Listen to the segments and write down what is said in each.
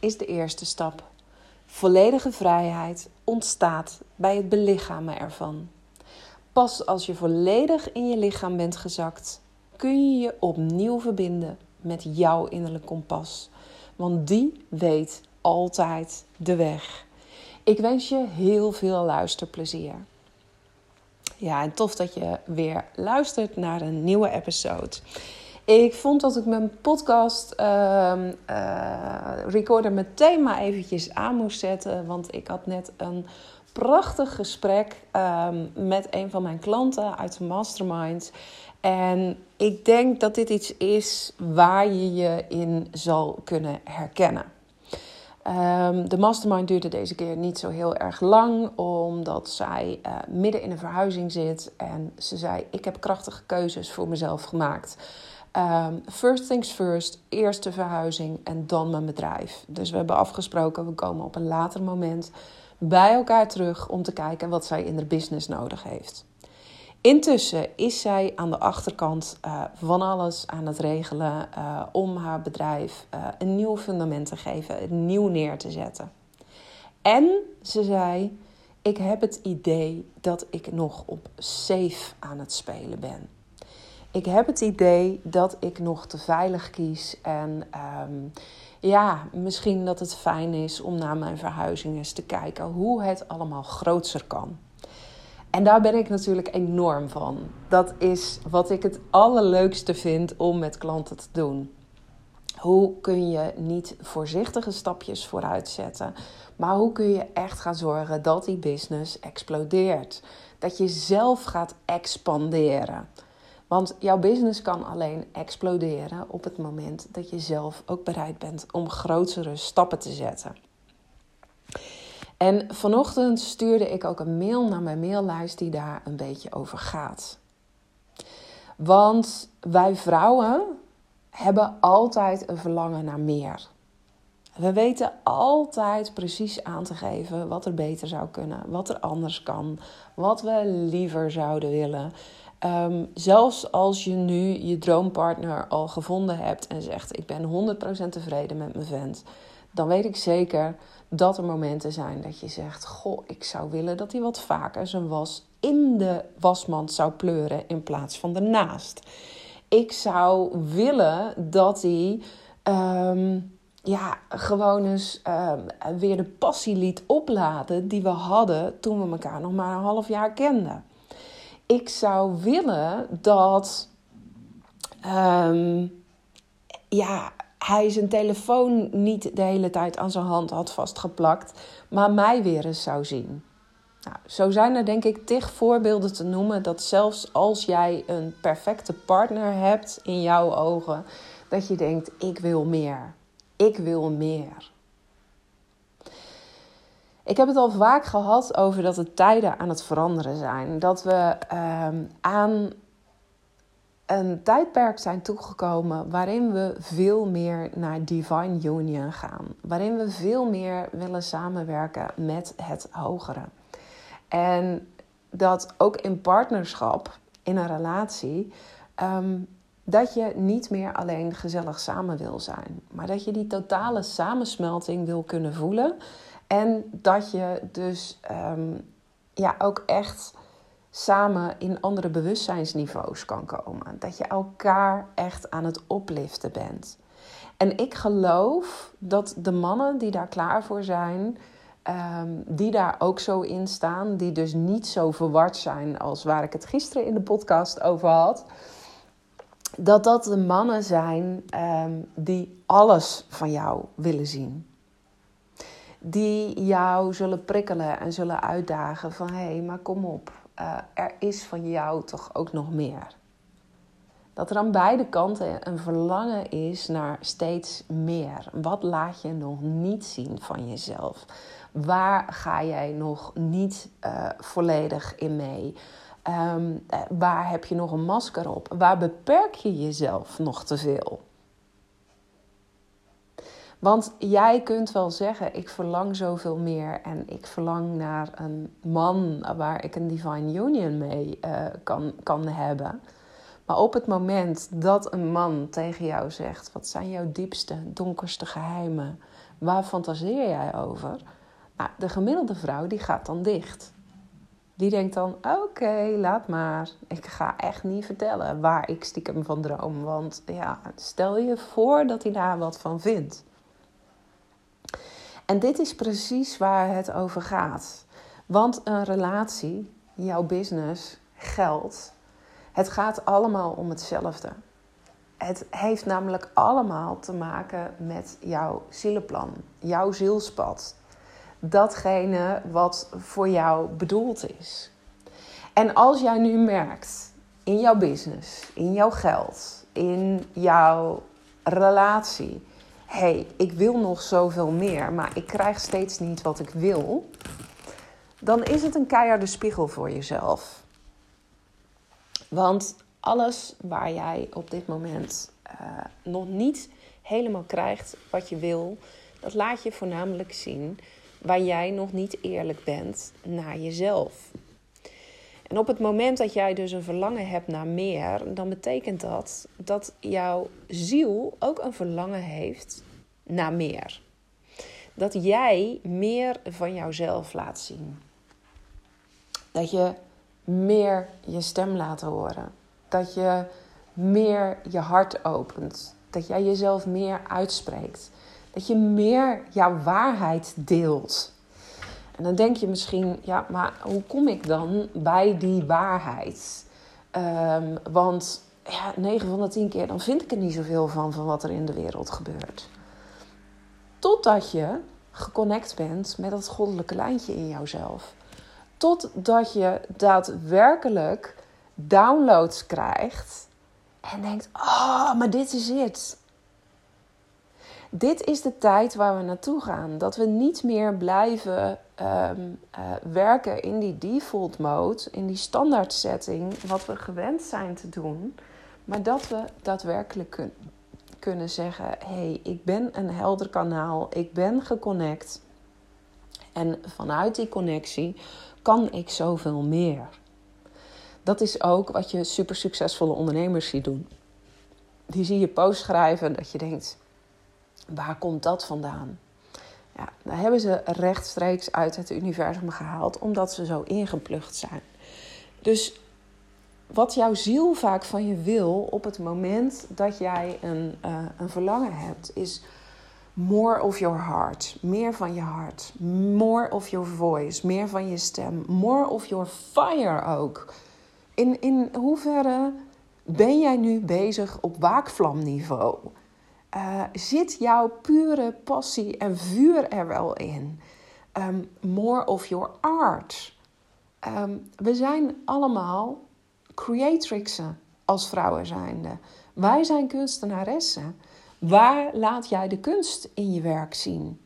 is de eerste stap. Volledige vrijheid ontstaat bij het belichamen ervan. Pas als je volledig in je lichaam bent gezakt, kun je je opnieuw verbinden met jouw innerlijk kompas. Want die weet altijd de weg. Ik wens je heel veel luisterplezier. Ja, en tof dat je weer luistert naar een nieuwe episode. Ik vond dat ik mijn podcast uh, uh, recorder meteen maar eventjes aan moest zetten. Want ik had net een prachtig gesprek um, met een van mijn klanten uit de mastermind. En ik denk dat dit iets is waar je je in zal kunnen herkennen. Um, de mastermind duurde deze keer niet zo heel erg lang, omdat zij uh, midden in een verhuizing zit. En ze zei: Ik heb krachtige keuzes voor mezelf gemaakt. Um, first things first, eerst de verhuizing en dan mijn bedrijf. Dus we hebben afgesproken, we komen op een later moment bij elkaar terug om te kijken wat zij in de business nodig heeft. Intussen is zij aan de achterkant uh, van alles aan het regelen uh, om haar bedrijf uh, een nieuw fundament te geven, nieuw neer te zetten. En ze zei: Ik heb het idee dat ik nog op safe aan het spelen ben. Ik heb het idee dat ik nog te veilig kies. En um, ja, misschien dat het fijn is om na mijn verhuizing eens te kijken hoe het allemaal groter kan. En daar ben ik natuurlijk enorm van. Dat is wat ik het allerleukste vind om met klanten te doen. Hoe kun je niet voorzichtige stapjes vooruit zetten, maar hoe kun je echt gaan zorgen dat die business explodeert? Dat je zelf gaat expanderen. Want jouw business kan alleen exploderen op het moment dat je zelf ook bereid bent om grotere stappen te zetten. En vanochtend stuurde ik ook een mail naar mijn maillijst die daar een beetje over gaat. Want wij vrouwen hebben altijd een verlangen naar meer. We weten altijd precies aan te geven wat er beter zou kunnen, wat er anders kan, wat we liever zouden willen. Um, zelfs als je nu je droompartner al gevonden hebt en zegt: Ik ben 100% tevreden met mijn vent, dan weet ik zeker dat er momenten zijn dat je zegt: Goh, ik zou willen dat hij wat vaker zijn was in de wasmand zou pleuren in plaats van ernaast. Ik zou willen dat hij. Um, ja, gewoon eens um, weer de passie liet opladen die we hadden toen we elkaar nog maar een half jaar kenden ik zou willen dat um, ja, hij zijn telefoon niet de hele tijd aan zijn hand had vastgeplakt, maar mij weer eens zou zien. Nou, zo zijn er denk ik tig voorbeelden te noemen dat zelfs als jij een perfecte partner hebt in jouw ogen, dat je denkt: ik wil meer. Ik wil meer. Ik heb het al vaak gehad over dat de tijden aan het veranderen zijn. Dat we um, aan een tijdperk zijn toegekomen waarin we veel meer naar divine union gaan. Waarin we veel meer willen samenwerken met het hogere. En dat ook in partnerschap, in een relatie, um, dat je niet meer alleen gezellig samen wil zijn. Maar dat je die totale samensmelting wil kunnen voelen. En dat je dus um, ja, ook echt samen in andere bewustzijnsniveaus kan komen. Dat je elkaar echt aan het opliften bent. En ik geloof dat de mannen die daar klaar voor zijn, um, die daar ook zo in staan, die dus niet zo verward zijn als waar ik het gisteren in de podcast over had, dat dat de mannen zijn um, die alles van jou willen zien die jou zullen prikkelen en zullen uitdagen van hé, hey, maar kom op, uh, er is van jou toch ook nog meer. Dat er aan beide kanten een verlangen is naar steeds meer. Wat laat je nog niet zien van jezelf? Waar ga jij nog niet uh, volledig in mee? Um, waar heb je nog een masker op? Waar beperk je jezelf nog te veel? Want jij kunt wel zeggen: ik verlang zoveel meer en ik verlang naar een man waar ik een divine union mee uh, kan, kan hebben. Maar op het moment dat een man tegen jou zegt: wat zijn jouw diepste, donkerste geheimen? Waar fantaseer jij over? Nou, de gemiddelde vrouw die gaat dan dicht. Die denkt dan: oké, laat maar. Ik ga echt niet vertellen waar ik stiekem van droom. Want ja, stel je voor dat hij daar wat van vindt. En dit is precies waar het over gaat. Want een relatie, jouw business, geld, het gaat allemaal om hetzelfde. Het heeft namelijk allemaal te maken met jouw zielenplan, jouw zielspad. Datgene wat voor jou bedoeld is. En als jij nu merkt in jouw business, in jouw geld, in jouw relatie, hey, ik wil nog zoveel meer, maar ik krijg steeds niet wat ik wil, dan is het een keiharde spiegel voor jezelf. Want alles waar jij op dit moment uh, nog niet helemaal krijgt wat je wil, dat laat je voornamelijk zien waar jij nog niet eerlijk bent naar jezelf. En op het moment dat jij dus een verlangen hebt naar meer, dan betekent dat dat jouw ziel ook een verlangen heeft naar meer. Dat jij meer van jouzelf laat zien. Dat je meer je stem laat horen. Dat je meer je hart opent. Dat jij jezelf meer uitspreekt. Dat je meer jouw waarheid deelt. En dan denk je misschien, ja, maar hoe kom ik dan bij die waarheid? Um, want ja, 9 van de 10 keer dan vind ik er niet zoveel van, van wat er in de wereld gebeurt. Totdat je geconnect bent met dat goddelijke lijntje in jouzelf. Totdat je daadwerkelijk downloads krijgt en denkt: Oh, maar dit is het. Dit is de tijd waar we naartoe gaan. Dat we niet meer blijven um, uh, werken in die default mode, in die standaard setting, wat we gewend zijn te doen, maar dat we daadwerkelijk kunnen, kunnen zeggen: hé, hey, ik ben een helder kanaal, ik ben geconnect. En vanuit die connectie kan ik zoveel meer. Dat is ook wat je super succesvolle ondernemers ziet doen. Die zie je post schrijven dat je denkt: waar komt dat vandaan? Ja, daar hebben ze rechtstreeks uit het universum gehaald, omdat ze zo ingeplucht zijn. Dus wat jouw ziel vaak van je wil op het moment dat jij een, uh, een verlangen hebt, is more of your heart. Meer van je hart. More of your voice. Meer van je stem. More of your fire ook. In, in hoeverre ben jij nu bezig op waakvlamniveau? Uh, zit jouw pure passie en vuur er wel in? Um, more of your art. Um, we zijn allemaal creatrixen als vrouwen zijnde. Wij zijn kunstenaressen. Waar laat jij de kunst in je werk zien?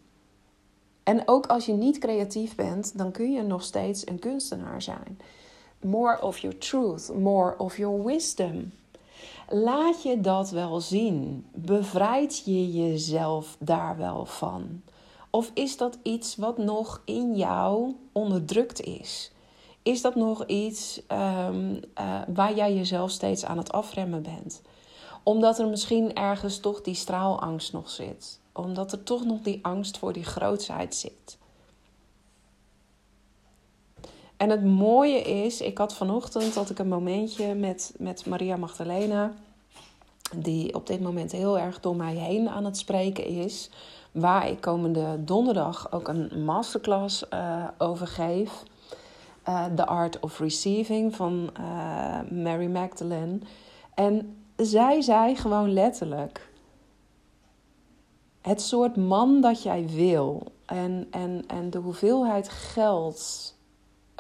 En ook als je niet creatief bent, dan kun je nog steeds een kunstenaar zijn. More of your truth, more of your wisdom. Laat je dat wel zien? Bevrijd je jezelf daar wel van? Of is dat iets wat nog in jou onderdrukt is? Is dat nog iets um, uh, waar jij jezelf steeds aan het afremmen bent? Omdat er misschien ergens toch die straalangst nog zit. Omdat er toch nog die angst voor die grootsheid zit. En het mooie is, ik had vanochtend dat ik een momentje met, met Maria Magdalena, die op dit moment heel erg door mij heen aan het spreken is, waar ik komende donderdag ook een masterclass uh, over geef. Uh, The Art of Receiving van uh, Mary Magdalene. En zij zei gewoon letterlijk: Het soort man dat jij wil en, en, en de hoeveelheid geld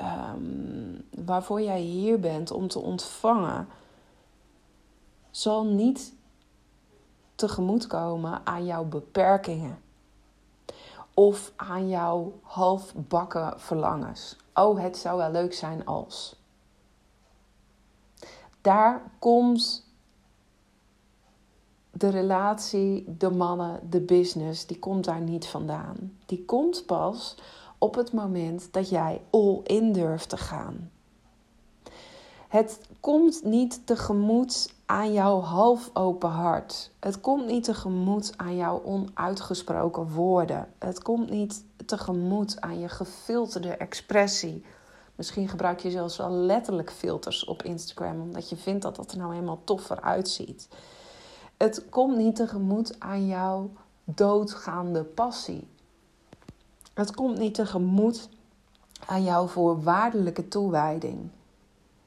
um, waarvoor jij hier bent om te ontvangen, zal niet tegemoetkomen aan jouw beperkingen of aan jouw halfbakken verlangens. Oh, het zou wel leuk zijn als. Daar komt de relatie, de mannen, de business, die komt daar niet vandaan. Die komt pas op het moment dat jij all in durft te gaan. Het komt niet tegemoet aan jouw half open hart. Het komt niet tegemoet aan jouw onuitgesproken woorden. Het komt niet tegemoet aan je gefilterde expressie. Misschien gebruik je zelfs wel letterlijk filters op Instagram, omdat je vindt dat dat er nou helemaal toffer uitziet. Het komt niet tegemoet aan jouw doodgaande passie. Het komt niet tegemoet aan jouw voorwaardelijke toewijding.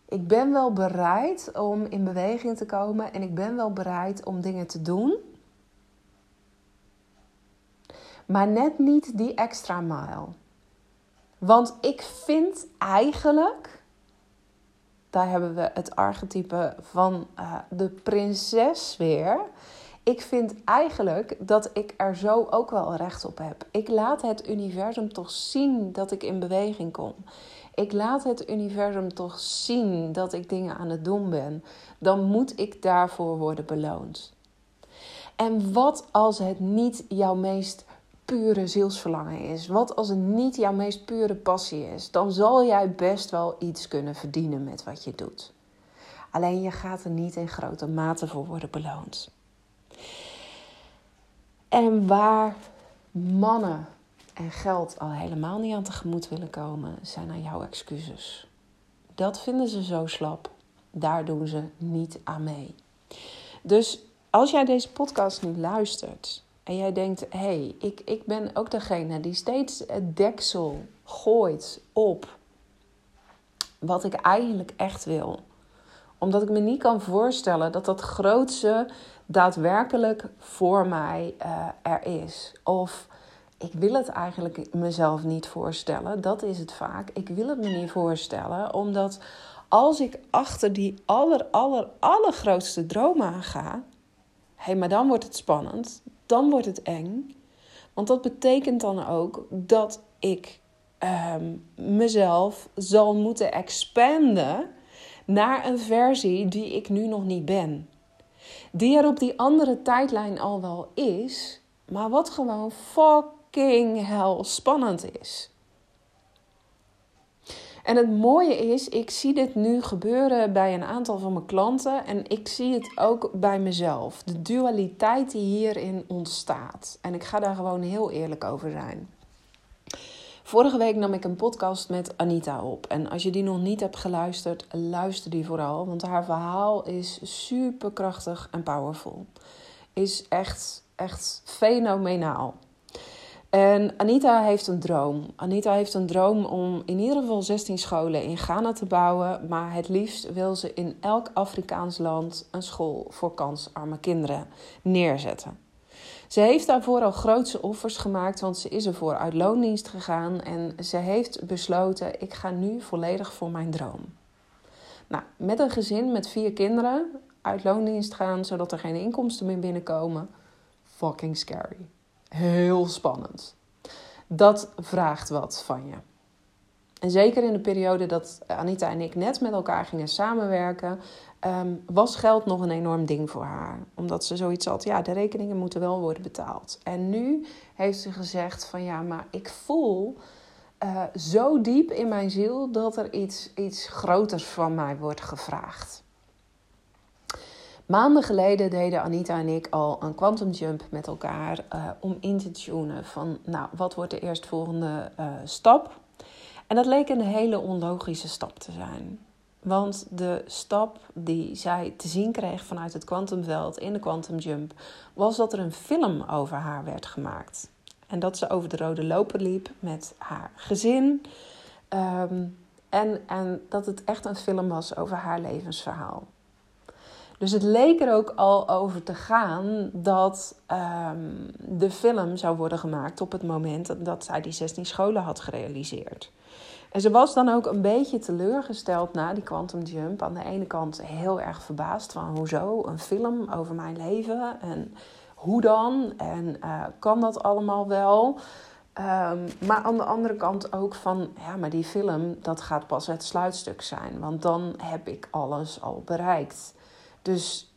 Ik ben wel bereid om in beweging te komen en ik ben wel bereid om dingen te doen. Maar net niet die extra mile. Want ik vind eigenlijk, daar hebben we het archetype van uh, de prinses weer. Ik vind eigenlijk dat ik er zo ook wel recht op heb. Ik laat het universum toch zien dat ik in beweging kom. Ik laat het universum toch zien dat ik dingen aan het doen ben. Dan moet ik daarvoor worden beloond. En wat als het niet jouw meest pure zielsverlangen is? Wat als het niet jouw meest pure passie is? Dan zal jij best wel iets kunnen verdienen met wat je doet. Alleen je gaat er niet in grote mate voor worden beloond. En waar mannen en geld al helemaal niet aan tegemoet willen komen, zijn aan jouw excuses. Dat vinden ze zo slap. Daar doen ze niet aan mee. Dus als jij deze podcast nu luistert en jij denkt: hé, hey, ik, ik ben ook degene die steeds het deksel gooit op wat ik eigenlijk echt wil. Omdat ik me niet kan voorstellen dat dat grootste daadwerkelijk voor mij uh, er is. Of ik wil het eigenlijk mezelf niet voorstellen. Dat is het vaak. Ik wil het me niet voorstellen, omdat als ik achter die aller, aller, allergrootste droom aan ga, hé, hey, maar dan wordt het spannend, dan wordt het eng. Want dat betekent dan ook dat ik ehm, mezelf zal moeten expanden naar een versie die ik nu nog niet ben. Die er op die andere tijdlijn al wel is, maar wat gewoon fuck fucking hell spannend is. En het mooie is, ik zie dit nu gebeuren bij een aantal van mijn klanten en ik zie het ook bij mezelf. De dualiteit die hierin ontstaat. En ik ga daar gewoon heel eerlijk over zijn. Vorige week nam ik een podcast met Anita op. En als je die nog niet hebt geluisterd, luister die vooral. Want haar verhaal is super krachtig en powerful. Is echt, echt fenomenaal. En Anita heeft een droom. Anita heeft een droom om in ieder geval 16 scholen in Ghana te bouwen. Maar het liefst wil ze in elk Afrikaans land een school voor kansarme kinderen neerzetten. Ze heeft daarvoor al grootse offers gemaakt, want ze is ervoor uit loondienst gegaan. En ze heeft besloten: ik ga nu volledig voor mijn droom. Nou, met een gezin met vier kinderen uit loondienst gaan, zodat er geen inkomsten meer binnenkomen. Fucking scary heel spannend. Dat vraagt wat van je. En zeker in de periode dat Anita en ik net met elkaar gingen samenwerken, ehm, was geld nog een enorm ding voor haar. Omdat ze zoiets had, ja, de rekeningen moeten wel worden betaald. En nu heeft ze gezegd van ja, maar ik voel uh, zo diep in mijn ziel dat er iets, iets groters van mij wordt gevraagd. Maanden geleden deden Anita en ik al een quantum jump met elkaar uh, om in te tunen van, nou, wat wordt de eerstvolgende uh, stap? En dat leek een hele onlogische stap te zijn. Want de stap die zij te zien kreeg vanuit het kwantumveld in de quantum jump was dat er een film over haar werd gemaakt. En dat ze over de rode loper liep met haar gezin. Um, en, en dat het echt een film was over haar levensverhaal. Dus het leek er ook al over te gaan dat ehm, de film zou worden gemaakt op het moment dat zij die 16 scholen had gerealiseerd. En ze was dan ook een beetje teleurgesteld na die Quantum Jump. Aan de ene kant heel erg verbaasd van hoezo een film over mijn leven en hoe dan en uh, kan dat allemaal wel. Um, maar aan de andere kant ook van, ja, maar die film, dat gaat pas het sluitstuk zijn. Want dan heb ik alles al bereikt. Dus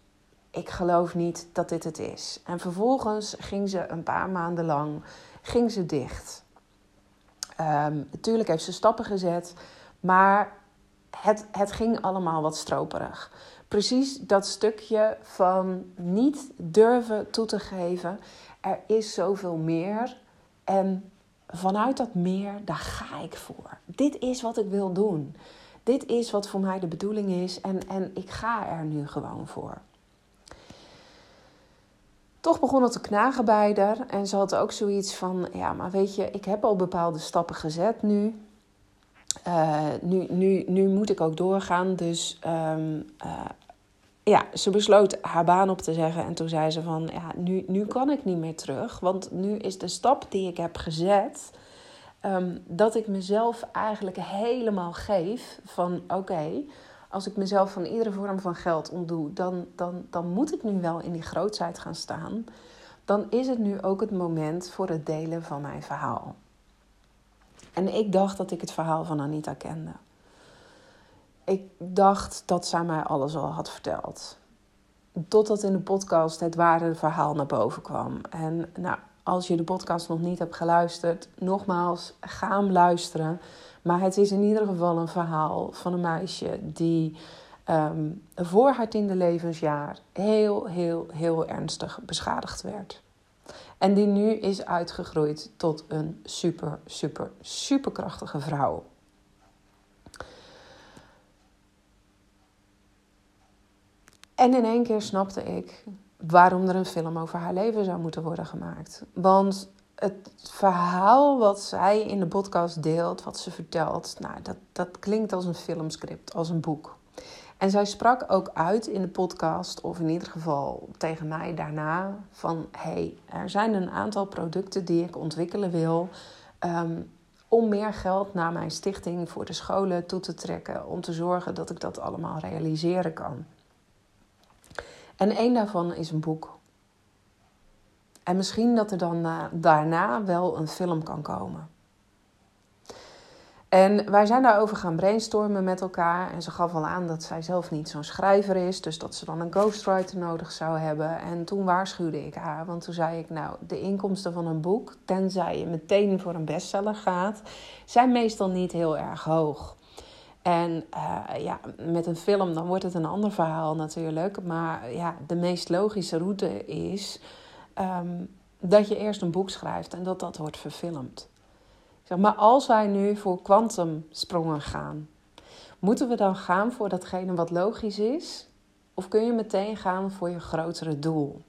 ik geloof niet dat dit het is. En vervolgens ging ze een paar maanden lang ging ze dicht. Um, natuurlijk heeft ze stappen gezet, maar het, het ging allemaal wat stroperig. Precies dat stukje van niet durven toe te geven. Er is zoveel meer. En vanuit dat meer, daar ga ik voor. Dit is wat ik wil doen. Dit is wat voor mij de bedoeling is en, en ik ga er nu gewoon voor. Toch begon het te knagen bij haar en ze had ook zoiets van: ja, maar weet je, ik heb al bepaalde stappen gezet nu. Uh, nu, nu, nu moet ik ook doorgaan. Dus um, uh, ja, ze besloot haar baan op te zeggen. En toen zei ze van, ja, nu, nu kan ik niet meer terug. Want nu is de stap die ik heb gezet... Um, dat ik mezelf eigenlijk helemaal geef van... oké, als ik mezelf van iedere vorm van geld ontdoe... Dan, dan, dan moet ik nu wel in die grootheid gaan staan. Dan is het nu ook het moment voor het delen van mijn verhaal. En ik dacht dat ik het verhaal van Anita kende. Ik dacht dat zij mij alles al had verteld. Totdat in de podcast het ware verhaal naar boven kwam. En nou, als je de podcast nog niet hebt geluisterd, nogmaals, ga hem luisteren. Maar het is in ieder geval een verhaal van een meisje die um, voor haar tiende levensjaar heel, heel, heel ernstig beschadigd werd. En die nu is uitgegroeid tot een super, super, superkrachtige vrouw. En in één keer snapte ik waarom er een film over haar leven zou moeten worden gemaakt. Want het verhaal wat zij in de podcast deelt, wat ze vertelt, nou, dat, dat klinkt als een filmscript, als een boek. En zij sprak ook uit in de podcast, of in ieder geval tegen mij daarna, van hey, er zijn een aantal producten die ik ontwikkelen wil. Um, om meer geld naar mijn stichting voor de scholen toe te trekken. Om te zorgen dat ik dat allemaal realiseren kan. En één daarvan is een boek. En misschien dat er dan daarna wel een film kan komen. En wij zijn daarover gaan brainstormen met elkaar. En ze gaf al aan dat zij zelf niet zo'n schrijver is. Dus dat ze dan een ghostwriter nodig zou hebben. En toen waarschuwde ik haar. Want toen zei ik, nou, de inkomsten van een boek, tenzij je meteen voor een bestseller gaat, zijn meestal niet heel erg hoog. En uh, ja, met een film dan wordt het een ander verhaal natuurlijk. Maar ja, de meest logische route is um, dat je eerst een boek schrijft en dat dat wordt verfilmd. Zeg, maar als wij nu voor kwantumsprongen gaan, moeten we dan gaan voor datgene wat logisch is? Of kun je meteen gaan voor je grotere doel?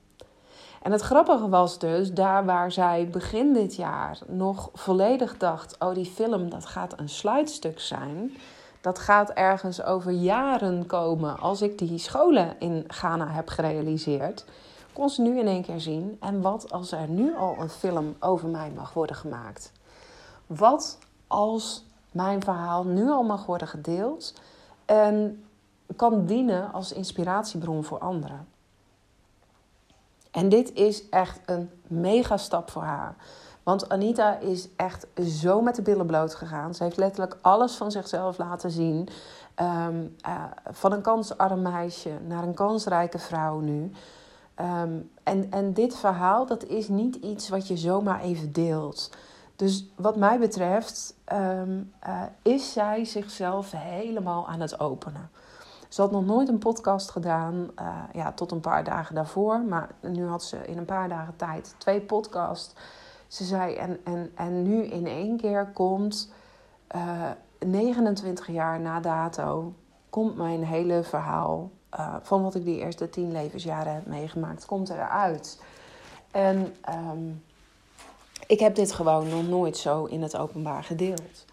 En het grappige was dus, daar waar zij begin dit jaar nog volledig dacht: oh, die film dat gaat een sluitstuk zijn dat gaat ergens over jaren komen. Als ik die scholen in Ghana heb gerealiseerd, kon ze nu in één keer zien. En wat als er nu al een film over mij mag worden gemaakt? Wat als mijn verhaal nu al mag worden gedeeld en kan dienen als inspiratiebron voor anderen? En dit is echt een mega stap voor haar. Want Anita is echt zo met de billen bloot gegaan. Ze heeft letterlijk alles van zichzelf laten zien. Ehm, eh, van een kansarm meisje naar een kansrijke vrouw nu. Ehm, en, en dit verhaal, dat is niet iets wat je zomaar even deelt. Dus wat mij betreft ehm, eh, is zij zichzelf helemaal aan het openen. Ze had nog nooit een podcast gedaan, uh, ja, tot een paar dagen daarvoor. Maar nu had ze in een paar dagen tijd twee podcasts. Ze zei, en, en, en nu in één keer komt, uh, eh, 29 jaar na dato, komt mijn hele verhaal uh, van wat ik die eerste tien levensjaren heb meegemaakt, komt eruit. En um, ik heb dit gewoon nog nooit zo in het openbaar gedeeld.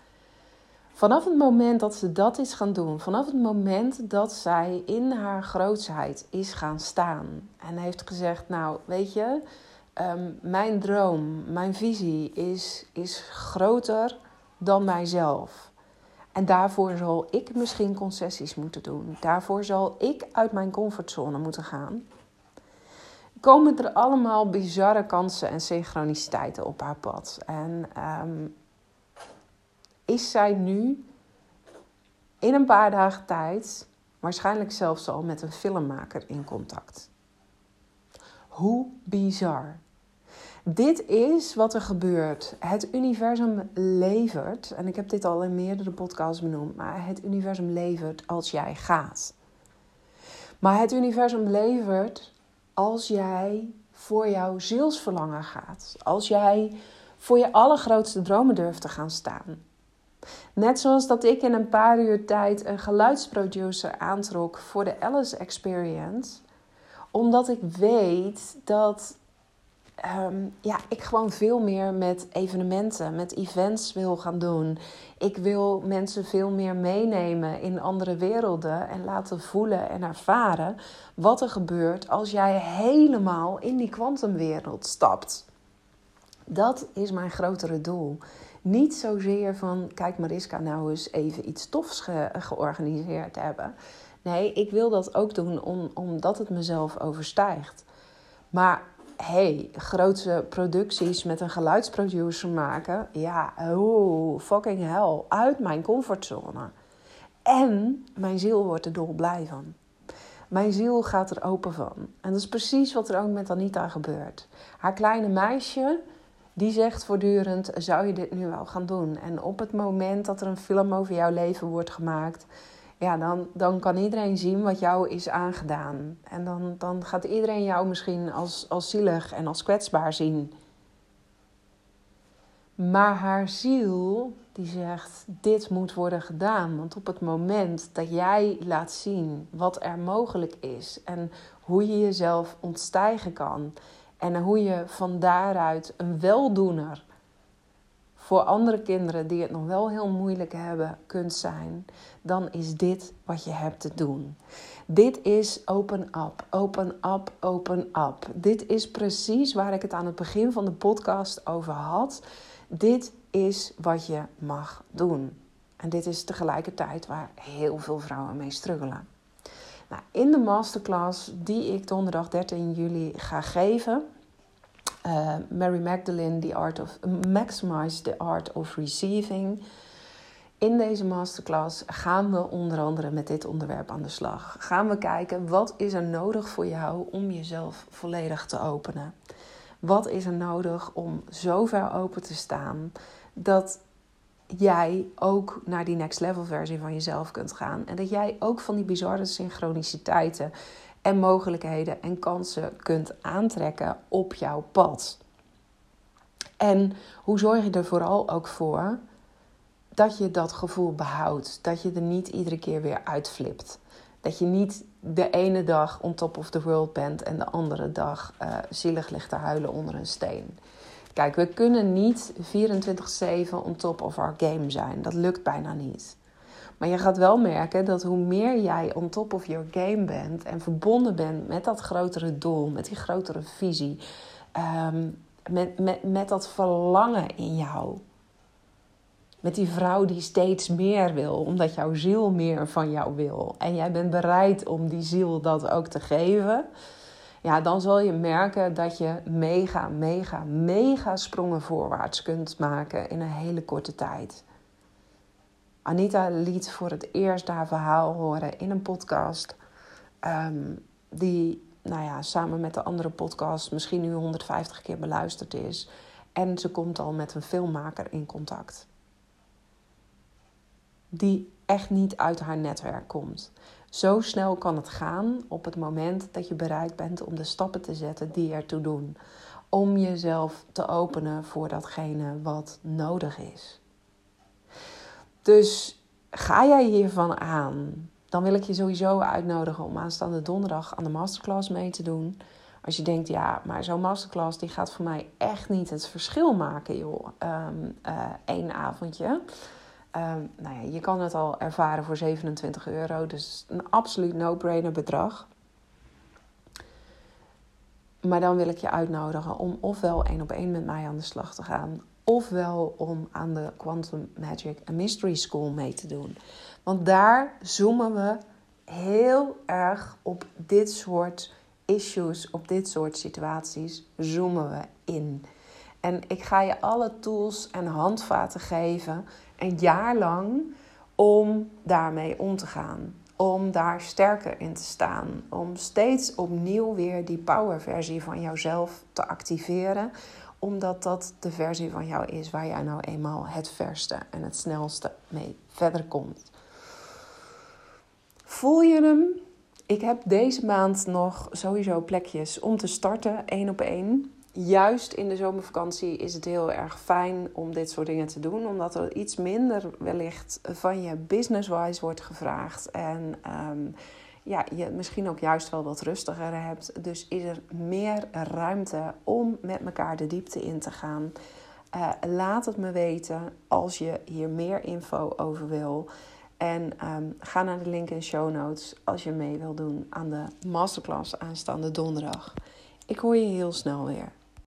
Vanaf het moment dat ze dat is gaan doen, vanaf het moment dat zij in haar grootsheid is gaan staan en heeft gezegd: Nou, weet je, ehm, mijn droom, mijn visie is, is groter dan mijzelf. En daarvoor zal ik misschien concessies moeten doen. Daarvoor zal ik uit mijn comfortzone moeten gaan. Komen er allemaal bizarre kansen en synchroniciteiten op haar pad. En ehm, is zij nu in een paar dagen tijd, waarschijnlijk zelfs al met een filmmaker in contact. Hoe bizar. Dit is wat er gebeurt. Het universum levert, en ik heb dit al in meerdere podcasts benoemd, maar het universum levert als jij gaat. Maar het universum levert als jij voor jouw zielsverlangen gaat. Als jij voor je allergrootste dromen durft te gaan staan. Net zoals dat ik in een paar uur tijd een geluidsproducer aantrok voor de Alice Experience. Omdat ik weet dat Ehm, ja, ik gewoon veel meer met evenementen, met events wil gaan doen. Ik wil mensen veel meer meenemen in andere werelden en laten voelen en ervaren wat er gebeurt als jij helemaal in die kwantumwereld stapt. Dat is mijn grotere doel. Niet zozeer van, kijk Mariska nou eens even iets tofs ge georganiseerd hebben. Nee, ik wil dat ook doen om, omdat het mezelf overstijgt. Maar hey, grote producties met een geluidsproducer maken. Ja, oh, fucking hell. Uit mijn comfortzone. En mijn ziel wordt er dolblij van. Mijn ziel gaat er open van. En dat is precies wat er ook met Anita gebeurt. Haar kleine meisje, die zegt voortdurend: Zou je dit nu wel gaan doen? En op het moment dat er een film over jouw leven wordt gemaakt ja, dan, dan kan iedereen zien wat jou is aangedaan. En dan, dan gaat iedereen jou misschien als, als zielig en als kwetsbaar zien. Maar haar ziel die zegt: dit moet worden gedaan. Want op het moment dat jij laat zien wat er mogelijk is en hoe je jezelf ontstijgen kan en hoe je van daaruit een weldoener voor andere kinderen die het nog wel heel moeilijk hebben kunt zijn, dan is dit wat je hebt te doen. Dit is open up, open up, open up. Dit is precies waar ik het aan het begin van de podcast over had. Dit is wat je mag doen. En dit is tegelijkertijd waar heel veel vrouwen mee struggelen. Nou, in de masterclass die ik donderdag 13 juli ga geven, uh, Mary Magdalene, The Art of Maximize the Art of Receiving. In deze masterclass gaan we onder andere met dit onderwerp aan de slag. Gaan we kijken wat is er nodig voor jou om jezelf volledig te openen. Wat is er nodig om zo ver open te staan dat jij ook naar die next level versie van jezelf kunt gaan. En dat jij ook van die bizarre synchroniciteiten en mogelijkheden en kansen kunt aantrekken op jouw pad. En hoe zorg je er vooral ook voor dat je dat gevoel behoudt? Dat je er niet iedere keer weer uitflipt. Dat je niet de ene dag on top of the world bent en de andere dag uh, zielig ligt te huilen onder een steen. Kijk, we kunnen niet 24/7 on top of our game zijn. Dat lukt bijna niet. Maar je gaat wel merken dat hoe meer jij on top of your game bent en verbonden bent met dat grotere doel, met die grotere visie, ehm, met, met, met dat verlangen in jou. Met die vrouw die steeds meer wil, omdat jouw ziel meer van jou wil. En jij bent bereid om die ziel dat ook te geven. Ja, dan zal je merken dat je mega, mega, mega sprongen voorwaarts kunt maken in een hele korte tijd. Anita liet voor het eerst haar verhaal horen in een podcast. Ehm, die, nou ja, samen met de andere podcast misschien nu 150 keer beluisterd is. En ze komt al met een filmmaker in contact. Die echt niet uit haar netwerk komt. Zo snel kan het gaan op het moment dat je bereid bent om de stappen te zetten die ertoe doen. Om jezelf te openen voor datgene wat nodig is. Dus ga jij hiervan aan, dan wil ik je sowieso uitnodigen om aanstaande donderdag aan de masterclass mee te doen. Als je denkt, ja, maar zo'n masterclass die gaat voor mij echt niet het verschil maken, joh. Um, één avondje. Ehm, nou ja, je kan het al ervaren voor 27 euro. Dus een absoluut no-brainer bedrag. Maar dan wil ik je uitnodigen om ofwel één op één met mij aan de slag te gaan. Ofwel om aan de Quantum Magic Mystery School mee te doen. Want daar zoomen we heel erg op dit soort issues, op dit soort situaties, zoomen we in. En ik ga je alle tools en handvaten geven, een jaar lang, om daarmee om te gaan. Om daar sterker in te staan. Om steeds opnieuw weer die powerversie van jouzelf te activeren. Omdat dat de versie van jou is waar jij nou eenmaal het verste en het snelste mee verder komt. Voel je hem? Ik heb deze maand nog sowieso plekjes om te starten, één op één. Juist in de zomervakantie is het heel erg fijn om dit soort dingen te doen, omdat er iets minder wellicht van je business-wise wordt gevraagd. En um, ja, je misschien ook juist wel wat rustiger hebt. Dus is er meer ruimte om met elkaar de diepte in te gaan. Uh, laat het me weten als je hier meer info over wil. En um, ga naar de link in show notes als je mee wil doen aan de masterclass aanstaande donderdag. Ik hoor je heel snel weer.